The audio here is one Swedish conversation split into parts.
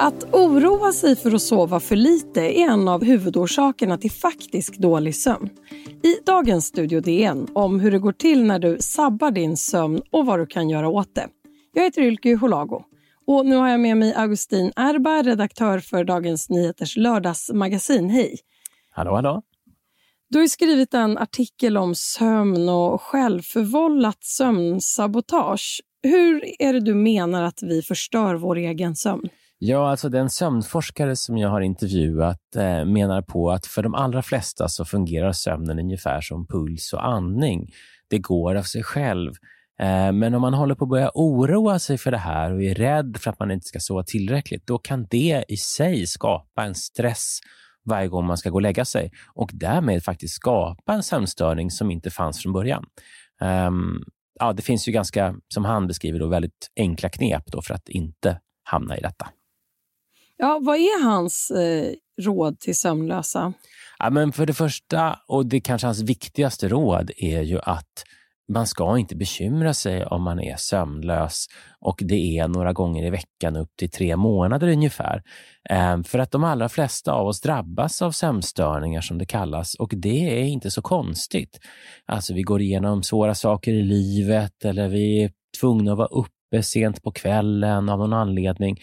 Att oroa sig för att sova för lite är en av huvudorsakerna till faktisk dålig sömn. I dagens Studio DN om hur det går till när du sabbar din sömn och vad du kan göra åt det. Jag heter Ylke Holago och nu har jag med mig Augustin Erba, redaktör för Dagens Nyheters lördagsmagasin. Hej! Hallå, hallå! Du har skrivit en artikel om sömn och självförvållat sömnsabotage. Hur är det du menar att vi förstör vår egen sömn? Ja, alltså den sömnforskare som jag har intervjuat eh, menar på att för de allra flesta så fungerar sömnen ungefär som puls och andning. Det går av sig själv. Eh, men om man håller på att börja oroa sig för det här och är rädd för att man inte ska sova tillräckligt, då kan det i sig skapa en stress varje gång man ska gå och lägga sig och därmed faktiskt skapa en sömnstörning som inte fanns från början. Um, ja, det finns ju ganska, som han beskriver, då, väldigt enkla knep då för att inte hamna i detta. Ja, vad är hans eh, råd till sömnlösa? Ja, men för det första, och det kanske hans viktigaste råd, är ju att man ska inte bekymra sig om man är sömnlös och det är några gånger i veckan upp till tre månader ungefär. Ehm, för att de allra flesta av oss drabbas av sömnstörningar som det kallas och det är inte så konstigt. Alltså vi går igenom svåra saker i livet eller vi är tvungna att vara uppe uppe sent på kvällen av någon anledning.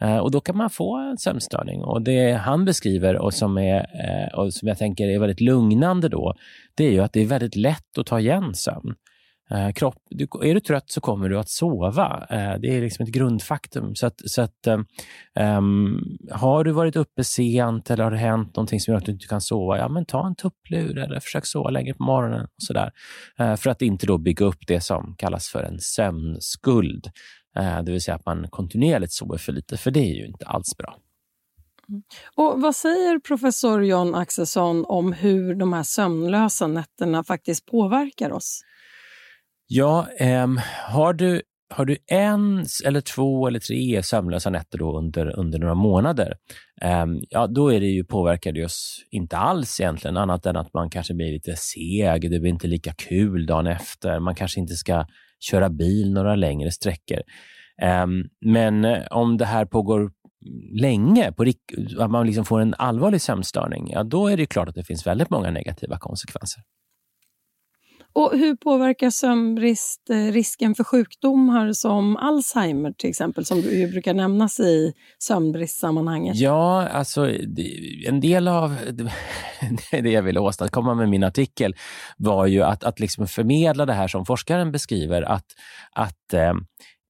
Eh, och Då kan man få en sömnstörning. Och Det han beskriver och som, är, eh, och som jag tänker är väldigt lugnande då, det är ju att det är väldigt lätt att ta igen sömn. Eh, kropp, du, är du trött så kommer du att sova. Eh, det är liksom ett grundfaktum. Så att, så att, um, har du varit uppe sent eller har det hänt någonting som gör att du inte kan sova, ja men ta en tupplur eller försök sova längre på morgonen. och så där. Eh, för att inte då bygga upp det som kallas för en sömnskuld. Eh, det vill säga att man kontinuerligt sover för lite, för det är ju inte alls bra. Mm. Och Vad säger professor John Axelsson om hur de här sömnlösa nätterna faktiskt påverkar oss? Ja, um, har, du, har du en eller två eller tre sömnlösa nätter då under, under några månader, um, ja, då är det ju, påverkar det oss inte alls egentligen, annat än att man kanske blir lite seg, det blir inte lika kul dagen efter, man kanske inte ska köra bil några längre sträckor. Um, men eh, om det här pågår länge, på, att man liksom får en allvarlig sömnstörning, ja, då är det klart att det finns väldigt många negativa konsekvenser. Och hur påverkar sömnbrist eh, risken för sjukdomar som Alzheimer till exempel, som ju brukar nämnas i sömnbristsammanhanget? Ja, alltså en del av det jag ville åstadkomma med min artikel var ju att, att liksom förmedla det här som forskaren beskriver, att, att eh,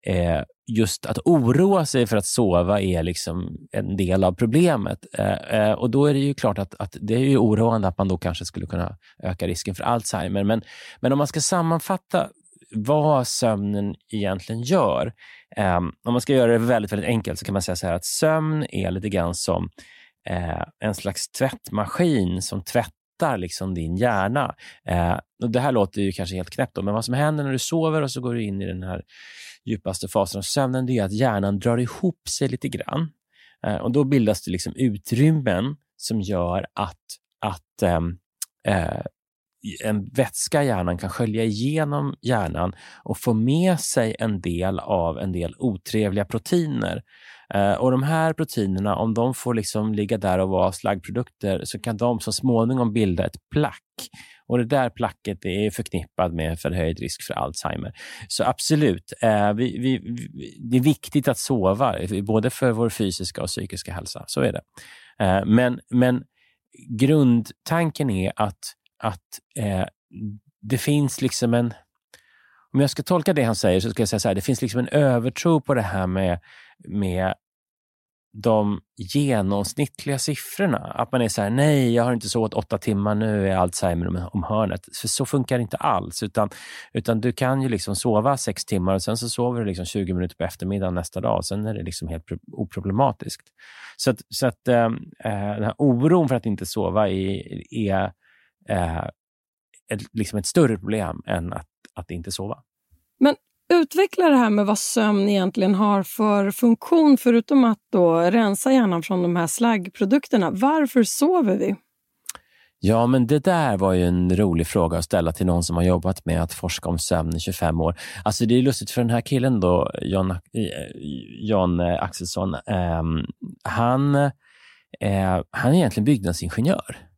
eh, just att oroa sig för att sova är liksom en del av problemet. Eh, eh, och Då är det ju klart att, att, det är ju oroande att man då kanske skulle kunna öka risken för Alzheimer. Men, men om man ska sammanfatta vad sömnen egentligen gör. Eh, om man ska göra det väldigt, väldigt enkelt så kan man säga så här att sömn är lite grann som eh, en slags tvättmaskin som tvättar liksom din hjärna. Eh, och Det här låter ju kanske helt knäppt, men vad som händer när du sover och så går du in i den här djupaste fasen av sömnen, det är att hjärnan drar ihop sig lite grann. Eh, och Då bildas det liksom utrymmen som gör att, att ehm, eh, en vätska i hjärnan kan skölja igenom hjärnan och få med sig en del av en del otrevliga proteiner. Eh, och De här proteinerna, om de får liksom ligga där och vara slaggprodukter, så kan de så småningom bilda ett plack. Och Det där placket är förknippat med förhöjd risk för Alzheimer. Så absolut, eh, vi, vi, det är viktigt att sova, både för vår fysiska och psykiska hälsa. Så är det. Eh, men, men grundtanken är att, att eh, det finns liksom en... Om jag ska tolka det han säger så ska jag säga så här, det finns liksom en övertro på det här med, med de genomsnittliga siffrorna. Att man är så här, nej, jag har inte sovit åtta timmar, nu är Alzheimer om hörnet. För så funkar det inte alls. Utan, utan du kan ju liksom sova sex timmar och sen så sover du liksom 20 minuter på eftermiddagen nästa dag. Sen är det liksom helt oproblematiskt. Så att, så att äh, den här oron för att inte sova är, är äh, ett, liksom ett större problem än att, att inte sova. Men Utveckla det här med vad sömn egentligen har för funktion förutom att då rensa hjärnan från de här slaggprodukterna. Varför sover vi? Ja, men det där var ju en rolig fråga att ställa till någon som har jobbat med att forska om sömn i 25 år. Alltså det är lustigt för den här killen då, John, John Axelsson, eh, han, eh, han är egentligen byggnadsingenjör.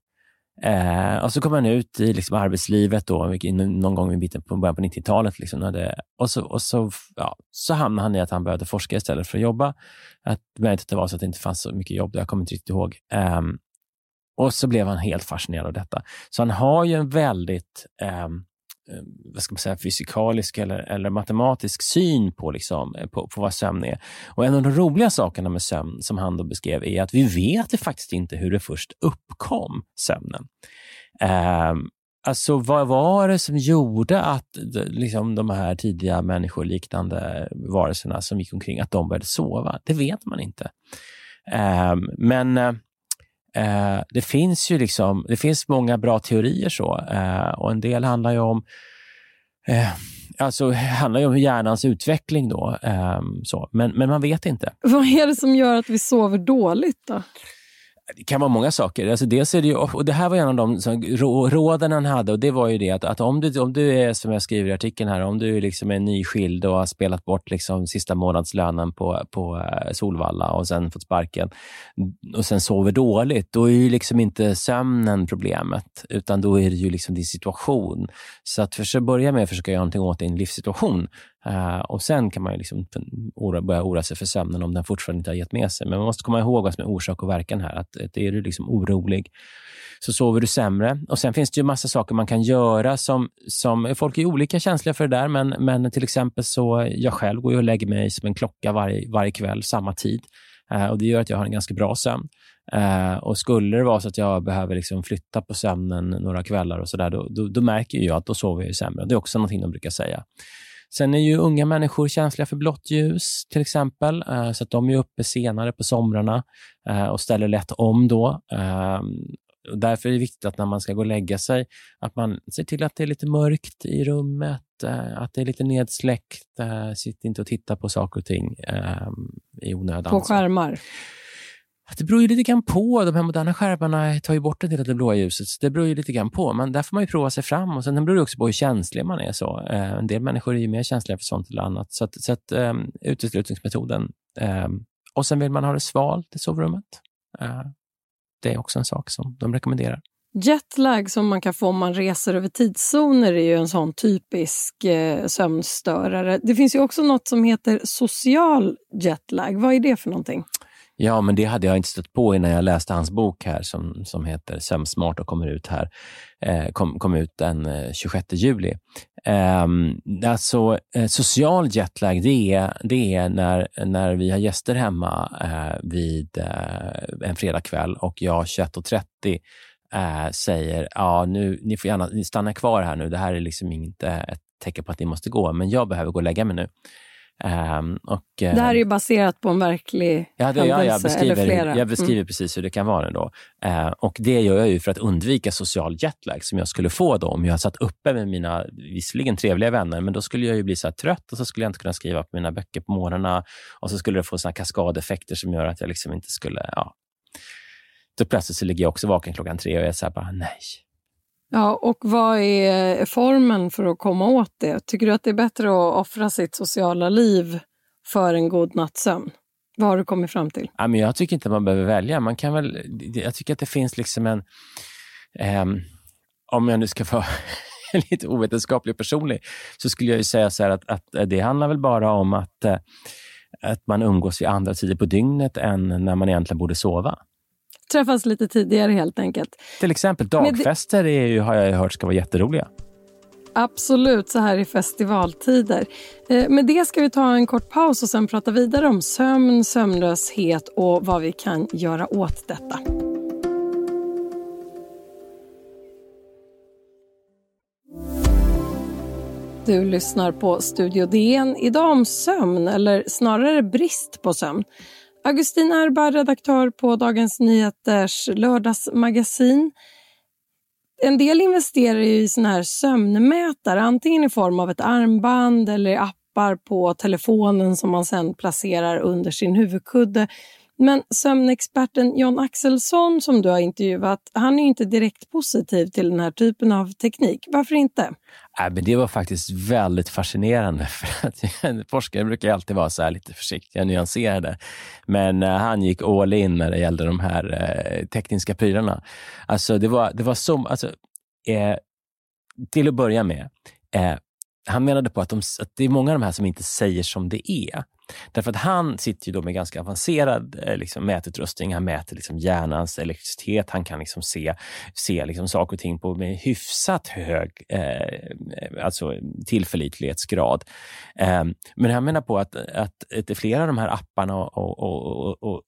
Eh, och så kom han ut i liksom arbetslivet då, någon gång i mitten på början på 90-talet. Liksom, och så, och så, ja, så hamnade han i att han behövde forska istället för att jobba. Att, men det var så att det inte fanns så mycket jobb. Jag kommer inte riktigt ihåg. Eh, och så blev han helt fascinerad av detta. Så han har ju en väldigt eh, Eh, vad ska man säga, fysikalisk eller, eller matematisk syn på, liksom, eh, på, på vad sömn är. Och En av de roliga sakerna med sömn som han då beskrev är att vi vet faktiskt inte hur det först uppkom, sömnen. Eh, alltså vad var det som gjorde att liksom, de här tidiga människoliknande varelserna som gick omkring, att de började sova? Det vet man inte. Ehm, eh, men eh, det finns ju liksom, det finns många bra teorier så eh, och en del handlar ju om eh, alltså, handlar ju om hjärnans utveckling. Då, ehm, så. Men, men man vet inte. Vad är det som gör att vi sover dåligt? då? Det kan vara många saker. Alltså dels är det, ju, och det här var en av de råden han hade. och Det var ju det att, att om, du, om du är, som jag skriver i artikeln, här, om du liksom är nyskild och har spelat bort liksom sista månadslönen på, på eh, Solvalla och sen fått sparken och sen sover dåligt, då är ju liksom inte sömnen problemet, utan då är det ju liksom din situation. Så att för att börja med att försöka göra någonting åt din livssituation Uh, och Sen kan man ju liksom ora, börja oroa sig för sömnen om den fortfarande inte har gett med sig. Men man måste komma ihåg vad som är orsak och verkan här. Att, att är du liksom orolig så sover du sämre. Och Sen finns det ju massa saker man kan göra. som, som Folk är olika känsliga för det där, men, men till exempel så jag själv går och lägger mig som en klocka varje, varje kväll, samma tid. Uh, och Det gör att jag har en ganska bra sömn. Uh, och Skulle det vara så att jag behöver liksom flytta på sömnen några kvällar, och så där, då, då, då märker jag att då sover jag sämre. Det är också någonting de brukar säga. Sen är ju unga människor känsliga för blått ljus till exempel, eh, så att de är uppe senare på somrarna eh, och ställer lätt om då. Ehm, därför är det viktigt att när man ska gå och lägga sig, att man ser till att det är lite mörkt i rummet, eh, att det är lite nedsläckt. Sitt inte och titta på saker och ting ehm, i onödan. På skärmar? Det beror ju lite grann på. De här moderna skärmarna tar ju bort en del av det blåa ljuset. Så det beror ju lite grann på. Men där får man ju prova sig fram. Och sen beror det också på hur känslig man är. så. Eh, en del människor är ju mer känsliga för sånt eller annat. Så, att, så att, eh, uteslutningsmetoden. Eh, och sen vill man ha det svalt i sovrummet. Eh, det är också en sak som de rekommenderar. Jetlag som man kan få om man reser över tidszoner är ju en sån typisk eh, sömnstörare. Det finns ju också något som heter social jetlag. Vad är det för någonting? Ja, men det hade jag inte stött på innan jag läste hans bok här som, som heter Sömnsmart och kommer ut här. Eh, kom, kom ut den eh, 26 juli. Eh, alltså, eh, social jetlag, det är, det är när, när vi har gäster hemma eh, vid eh, en fredagkväll och jag 21.30 eh, säger ja, nu, ni får gärna ni stanna kvar här nu. Det här är liksom inte ett tecken på att ni måste gå, men jag behöver gå och lägga mig nu. Um, och, det här är ju baserat på en verklig ja, det, händelse, ja, jag beskriver, eller flera. Jag beskriver mm. precis hur det kan vara. Då. Uh, och Det gör jag ju för att undvika social jetlag som jag skulle få då om jag satt uppe med mina visserligen trevliga vänner, men då skulle jag ju bli så trött och så skulle jag inte kunna skriva på mina böcker på morgnarna och så skulle det få såna kaskadeffekter som gör att jag liksom inte skulle... Ja. Då plötsligt så ligger jag också vaken klockan tre och jag är så här bara, nej, Ja, och vad är formen för att komma åt det? Tycker du att det är bättre att offra sitt sociala liv för en god nattsömn? Vad har du kommit fram till? Ja, men jag tycker inte man behöver välja. Man kan väl, jag tycker att det finns liksom en... Um, om jag nu ska vara lite ovetenskaplig och personlig, så skulle jag ju säga så att, att det handlar väl bara om att, eh, att man umgås vid andra tider på dygnet än när man egentligen borde sova träffas lite tidigare helt enkelt. Till exempel dagfester är ju, har jag hört ska vara jätteroliga. Absolut, så här i festivaltider. Eh, med det ska vi ta en kort paus och sen prata vidare om sömn, sömnlöshet och vad vi kan göra åt detta. Du lyssnar på Studio DN. Idag om sömn, eller snarare brist på sömn. Augustin Erba, redaktör på Dagens Nyheters lördagsmagasin. En del investerar i såna här sömnmätare, antingen i form av ett armband eller i appar på telefonen som man sen placerar under sin huvudkudde. Men sömnexperten John Axelsson som du har intervjuat, han är inte direkt positiv till den här typen av teknik. Varför inte? Äh, men det var faktiskt väldigt fascinerande. För att forskare brukar alltid vara så lite försiktiga, nyanserade. Men uh, han gick all in när det gällde de här uh, tekniska prylarna. Alltså, det var, det var så... Alltså, eh, till att börja med, eh, han menade på att, de, att det är många av de här som inte säger som det är. Därför att han sitter ju då med ganska avancerad eh, liksom, mätutrustning. Han mäter liksom hjärnans elektricitet. Han kan liksom se, se liksom saker och ting på med hyfsat hög eh, eh alltså tillförlitlighetsgrad. Eh, men han menar på att, att, att flera av de här apparna och, och, och, och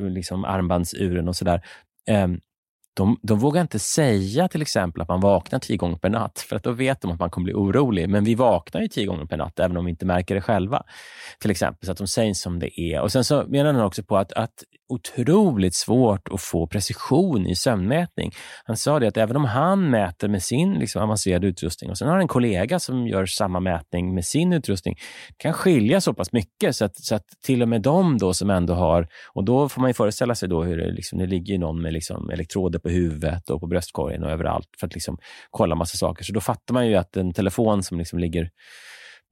liksom armbandsuren och sådär, eh, de, de vågar inte säga till exempel att man vaknar tio gånger per natt, för att då vet de att man kommer bli orolig. Men vi vaknar ju tio gånger per natt, även om vi inte märker det själva. Till exempel, så att de säger som det är. Och Sen så menar han också på att, att otroligt svårt att få precision i sömnmätning. Han sa det att även om han mäter med sin liksom, avancerade utrustning och sen har en kollega som gör samma mätning med sin utrustning, det kan skilja så pass mycket så att, så att till och med de då som ändå har, och då får man ju föreställa sig då hur det, liksom, det ligger någon med liksom elektroder på huvudet och på bröstkorgen och överallt för att liksom kolla massa saker. Så då fattar man ju att en telefon som liksom ligger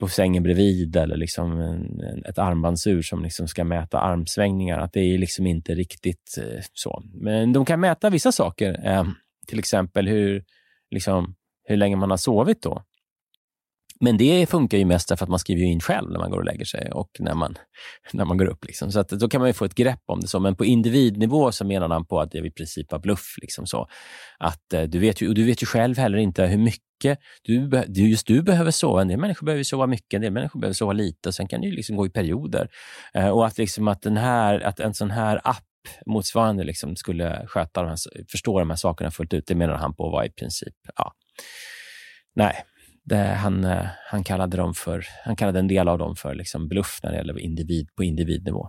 på sängen bredvid eller liksom en, ett armbandsur som liksom ska mäta armsvängningar. Att det är liksom inte riktigt eh, så. Men de kan mäta vissa saker. Eh, till exempel hur, liksom, hur länge man har sovit. då. Men det funkar ju mest för att man skriver in själv när man går och lägger sig och när man, när man går upp. Liksom. Så att då kan man få ett grepp om det. så. Men på individnivå så menar han på att det är i princip var bluff. Liksom så. Att, eh, du, vet ju, och du vet ju själv heller inte hur mycket du, just du behöver sova. En del människor behöver sova mycket, en del människor behöver sova lite. Och sen kan det ju liksom gå i perioder. Eh, och att, liksom att, den här, att en sån här app motsvarande liksom skulle sköta de här, förstå de här sakerna fullt ut, det menar han på var i princip, ja, nej, det, han, eh, han, kallade dem för, han kallade en del av dem för liksom bluff när det gäller individ, på individnivå.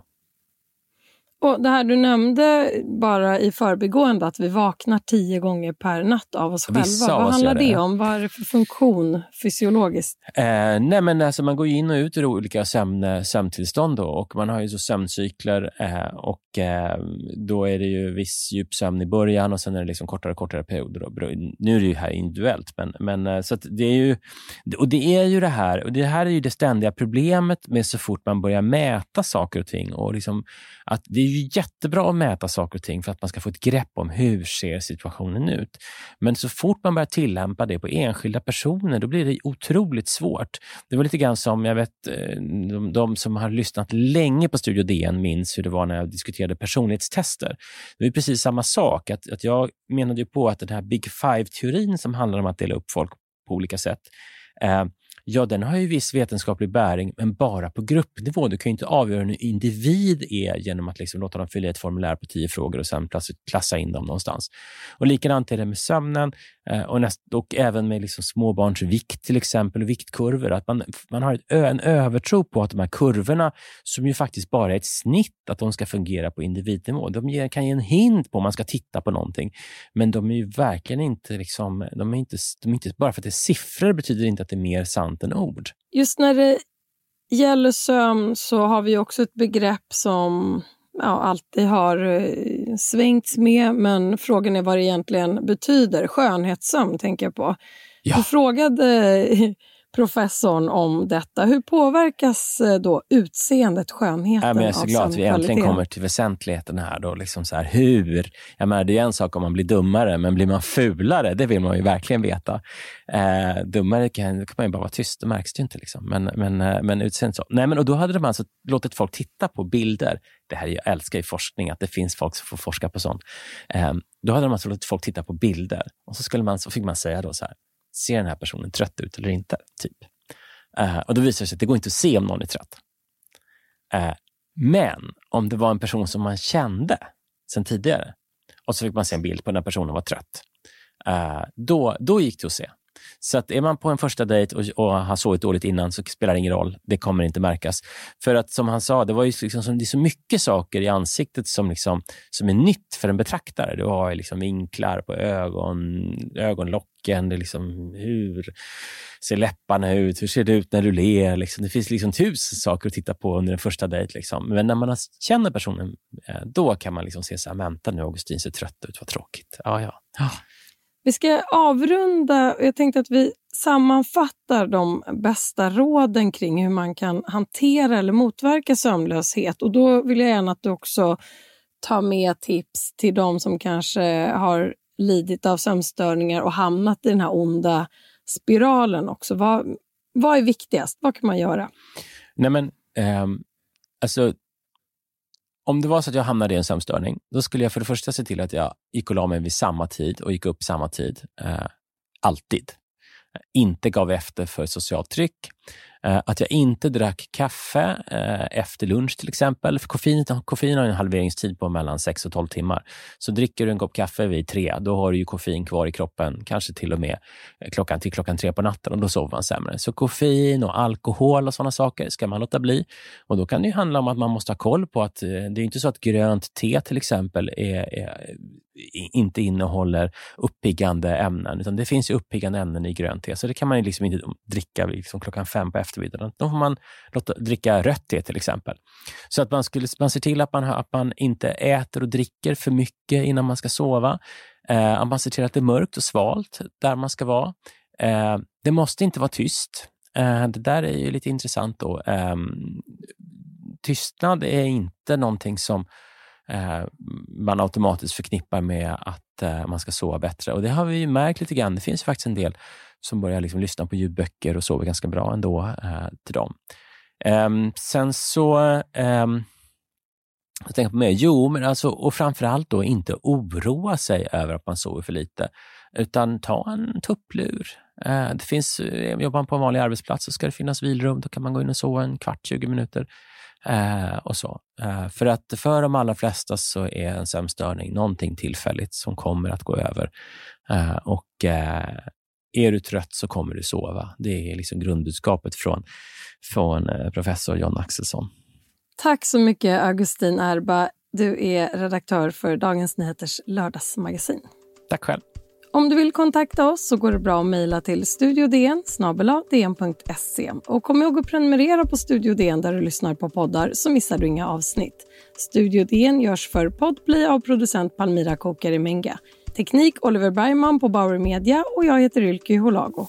Och Det här du nämnde bara i förbigående, att vi vaknar tio gånger per natt av oss Vissa själva. Vad handlar det, det om? Vad är det för funktion fysiologiskt? Eh, nej men alltså man går in och ut ur olika sömn, sömntillstånd då, och man har ju så sömncykler eh, och eh, då är det ju viss djupsömn i början och sen är det liksom kortare och kortare perioder. Då. Nu är det ju här individuellt, men, men eh, så det är ju och det är ju det här och det här är ju det ständiga problemet med så fort man börjar mäta saker och ting och liksom att det ju jättebra att mäta saker och ting för att man ska få ett grepp om hur ser situationen ut. Men så fort man börjar tillämpa det på enskilda personer, då blir det otroligt svårt. Det var lite grann som, jag vet, eh, de, de som har lyssnat länge på Studio DN minns hur det var när jag diskuterade personlighetstester. Det är precis samma sak. Att, att jag menade på att den här Big Five-teorin som handlar om att dela upp folk på olika sätt, eh, ja, den har ju viss vetenskaplig bäring, men bara på gruppnivå. Du kan ju inte avgöra hur en individ är genom att liksom låta dem fylla i ett formulär på tio frågor och sen klassa in dem någonstans. Och Likadant är det med sömnen Eh, och, näst, och även med liksom småbarns vikt till exempel och viktkurvor. Att man, man har ett, en övertro på att de här kurvorna, som ju faktiskt bara är ett snitt, att de ska fungera på individnivå. De ger, kan ge en hint på om man ska titta på någonting, men de är ju verkligen inte, liksom, de är inte, de är inte bara för att det är siffror betyder inte att det är mer sant sant än ord. Just när det gäller sömn så har vi också ett begrepp som ja, alltid har eh, svängts med, men frågan är vad det egentligen betyder. Skönhetssömn tänker jag på. Ja. Du frågade professorn om detta. Hur påverkas eh, då utseendet, skönheten ja, men Jag är så glad att vi äntligen kommer till väsentligheten här. Då, liksom så här hur? Jag menar, det är en sak om man blir dummare, men blir man fulare? Det vill man ju verkligen veta. Eh, dummare kan, kan man ju bara vara tyst, det märks ju inte. Liksom. Men, men, eh, men utseendet så. Nej, men, och då hade de alltså låtit folk titta på bilder. Det här jag älskar i forskning, att det finns folk som får forska på sånt. Eh, då hade de alltså låtit folk titta på bilder och så, skulle man, så fick man säga då så här, ser den här personen trött ut eller inte? typ. Uh, och Då visar det sig att det går inte att se om någon är trött. Uh, men om det var en person som man kände sen tidigare och så fick man se en bild på när personen var trött, uh, då, då gick det att se. Så att är man på en första dejt och, och har sovit dåligt innan så spelar det ingen roll. Det kommer inte märkas. För att som han sa, det, var ju liksom, det är så mycket saker i ansiktet som, liksom, som är nytt för en betraktare. Du har liksom vinklar på ögon, ögonlocken, det liksom, hur ser läpparna ut, hur ser det ut när du ler? Liksom. Det finns liksom tusen saker att titta på under en första dejt. Liksom. Men när man känner personen, eh, då kan man liksom se så här, vänta nu, Augustin ser trött ut, vad tråkigt. Ja, ja. Vi ska avrunda. och Jag tänkte att vi sammanfattar de bästa råden kring hur man kan hantera eller motverka sömnlöshet. Och Då vill jag gärna att du också tar med tips till de som kanske har lidit av sömnstörningar och hamnat i den här onda spiralen också. Vad, vad är viktigast? Vad kan man göra? Nej men, eh, alltså, om det var så att jag hamnade i en sömnstörning, då skulle jag för det första se till att jag gick och la mig vid samma tid och gick upp samma tid. Eh, alltid. Inte gav efter för socialt tryck. Eh, att jag inte drack kaffe eh, efter lunch till exempel. För koffein, koffein har en halveringstid på mellan 6 och 12 timmar. Så dricker du en kopp kaffe vid tre, då har du ju koffein kvar i kroppen, kanske till och med eh, klockan till klockan tre på natten och då sover man sämre. Så koffein och alkohol och sådana saker ska man låta bli. Och Då kan det handla om att man måste ha koll på att det är inte så att grönt te till exempel är, är inte innehåller uppiggande ämnen, utan det finns ju uppiggande ämnen i grönt te, så det kan man liksom inte dricka liksom klockan fem på eftermiddagen. Då får man låta, dricka rött te till exempel. Så att man, skulle, man ser till att man, att man inte äter och dricker för mycket innan man ska sova. Eh, att man ser till att det är mörkt och svalt där man ska vara. Eh, det måste inte vara tyst. Eh, det där är ju lite intressant. då. Eh, tystnad är inte någonting som Eh, man automatiskt förknippar med att eh, man ska sova bättre. Och Det har vi märkt lite grann. Det finns faktiskt en del som börjar liksom lyssna på ljudböcker och sover ganska bra ändå eh, till dem. Ehm, sen så ehm, jag tänker på mig. Jo, men alltså, och framförallt då inte oroa sig över att man sover för lite, utan ta en tupplur. Det finns, jobbar man på en vanlig arbetsplats så ska det finnas vilrum. Då kan man gå in och sova en kvart, 20 minuter. Uh, och så. Uh, för att för de allra flesta så är en sömnstörning någonting tillfälligt som kommer att gå över. och är du trött så kommer du sova. Det är liksom grundbudskapet från, från eh, professor John Axelsson. Tack så mycket, Augustin Erba. Du är redaktör för Dagens Nyheters lördagsmagasin. Tack själv. Om du vill kontakta oss så går det bra att mejla till studiodn dn.se. Och kom ihåg att prenumerera på Studio DN där du lyssnar på poddar så missar du inga avsnitt. Studio DN görs för Podplay av producent Palmira Kokarimenga. Teknik Oliver Bergman på Bauer Media och jag heter Ylke Holago.